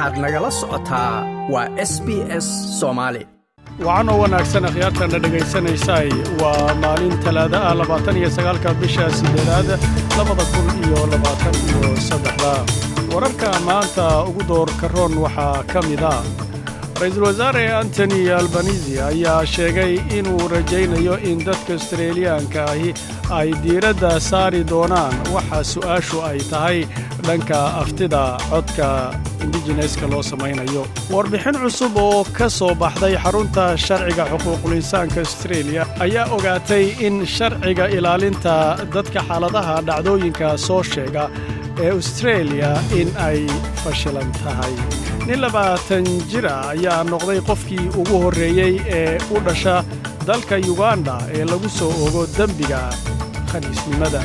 waxaad nagala socotaa waa s b s soomaali wacanoo wanaagsan akhyaartanna dhegaysanaysaay waa maalin talaada ah labaatan iyo sagaalka bisha siddeedaad labada kun iyo labaatan iyo saddexda. Wararka maanta ugu doorka roon waxaa ka mid a ra'iisul wasaare antony albanisi ayaa sheegay inuu rajaynayo in dadka astreeliyaanka ahi ay diiradda saari doonaan. Waxa su'aashu ay tahay dhanka aftida codka indijineska loo samaynayo. Warbixin cusub oo ka soo baxday xarunta sharciga xuquuqulinsaanka astreeliya ayaa ogaatay in sharciga ilaalinta dadka xaaladaha dhacdooyinka soo sheega ee astreeliya in ay fashilan tahay. Nin labaatan jira ayaa noqday qofkii ugu horreeyey ee u dhasha dalka yuganda ee lagu soo ogo dembiga khaniisnimada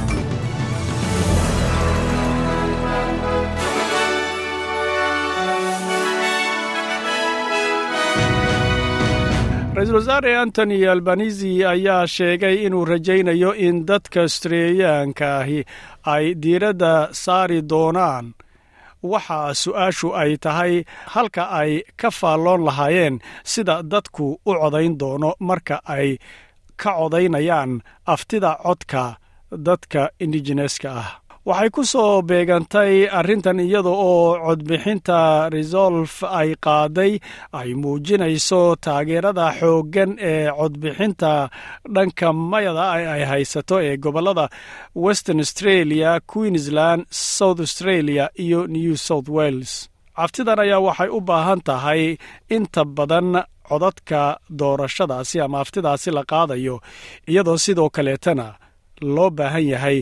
ra'iisul wasaare antony albanisi ayaa sheegay inuu rajaynayo in dadka astreeliyaanka ahi ay diiradda saari doonaan. Waxa su'aashu ay tahay halka ay ka faalloon lahaayeen sida dadku u codayn doono marka ay ka codaynayaan aftida codka dadka indijineska ah waxay ku soo beegantay arrintan iyada oo codbixinta resolf ay qaaday ay muujinayso taageerada xooggan ee codbixinta dhanka mayada ay haysato ee gobollada western australia queensland south australia iyo new south wales. Caftidan ayaa waxay u baahan tahay inta badan codadka doorashadaasi ama aftidaasi la qaadayo iyadoo sidoo kaleetana loo baahan yahay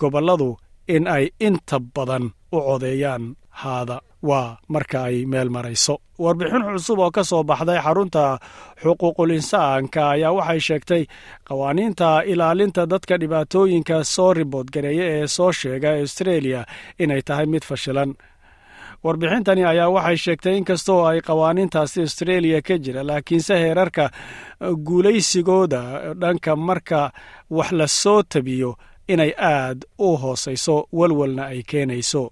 gobolladu in ay inta badan u codeeyaan haada. Waa marka ay meel marayso. Warbixin cusub oo ka soo baxday xarunta xuquuqul insaanka ayaa waxay sheegtay qawaaniinta ilaalinta dadka dhibaatooyinka soo ribood gareeya ee soo sheega astreeliya inay tahay mid fashilan. Warbixintani ayaa waxay sheegtay inkastoo ay qawaaniintaasi astreeliya ka jira laakiinse heerarka guulaysigooda dhanka marka wax la soo tabiyo inay aad u hoosayso walwalna ay keenayso.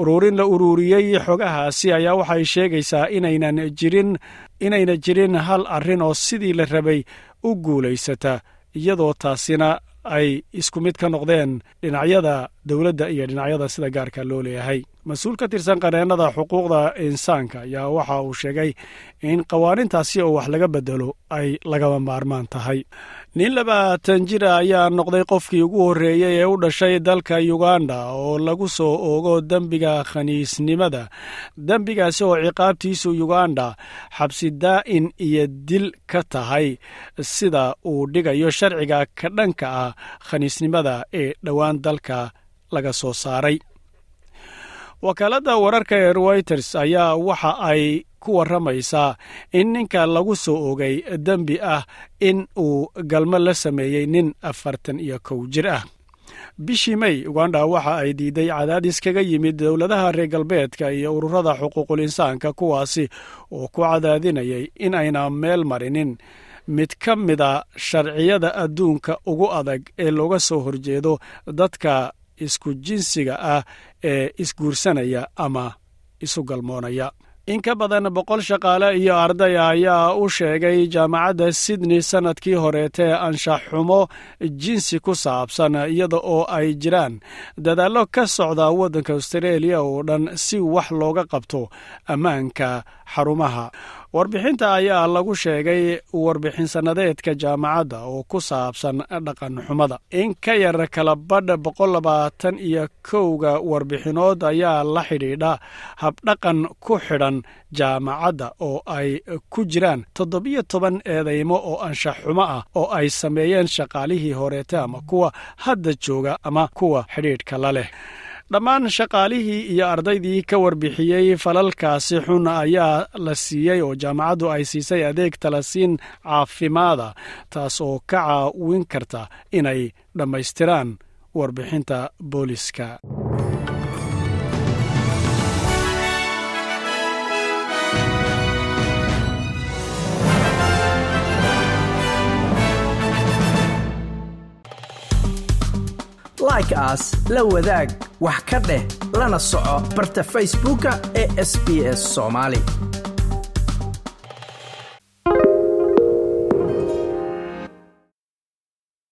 Ururin la ururiyey xogahaasi ayaa waxay sheegaysaa inaynan jirin inayna jirin hal arrin oo sidii la rabay u guulaysata iyadoo taasina ay isku mid ka noqdeen dhinacyada dowladda iyo dhinacyada sida gaarka loo leeyahay. Mas'uul ka tirsan qareennada xuquuqda insaanka ayaa waxa uu sheegay in qawaanintaasi oo wax laga bedelo ay lagama maarmaan tahay. Nin labaatan jira ayaa noqday qofkii ugu horreeyey ee u dhashay dalka yuganda oo lagu soo oogo dembiga khaniisnimada. Dembigaasi oo ciqaabtiisu yuganda xabsi daa'in iyo dil ka tahay sida uu dhigayo sharciga ka dhanka ah khaniisnimada ee dhowaan dalka laga soo saaray. Wakaaladda wararka ee reuters ayaa waxa ay ku warramaysaa in ninka lagu soo ogay dembi ah in uu galmo la sameeyey nin afartan iyo kow jir ah. Bishii may uganda waxa ay diiday cadaadis kaga yimid dowladaha reer galbeedka iyo ururada xuquuqul insaanka kuwaasi oo ku cadaadinayay in ayna meel marinin. Mid ka mida sharciyada adduunka ugu adag ee looga soo horjeedo dadka isku jinsiga ah ee isguursanaya ama isu galmoonaya. In ka badan boqol shaqaale iyo ardaya ayaa u sheegay jaamacadda sydney sannadkii horeetee anshax xumo jinsi ku saabsan iyada oo ay jiraan. Dadaallo ka socda waddanka astareeliya oo dhan si wax looga qabto ammaanka xarumaha warbixinta ayaa lagu sheegay warbixin sannadeedka jaamacadda oo ku saabsan dhaqan xumada. In ka yar kala badh boqol labaatan iyo kowga warbixinood ayaa la xidhiidha habdhaqan ku xidhan jaamacadda oo ay ku jiraan toddobiyo toban eedaymo oo anshax xumo ah oo ay sameeyeen shaqaalihii horeete ama kuwa hadda jooga ama kuwa xidhiidhka la leh dhammaan shaqaalihii iyo ardaydii ka warbixiyey falalkaasi xun ayaa la siiyey oo jaamacaddu ay siisay adeeg talasiin caafimaada taas oo ka caawin karta inay dhammaystiraan warbixinta booliska like aas la wadaag wax ka dheh lana soco barta facebooka ee sb s soomaali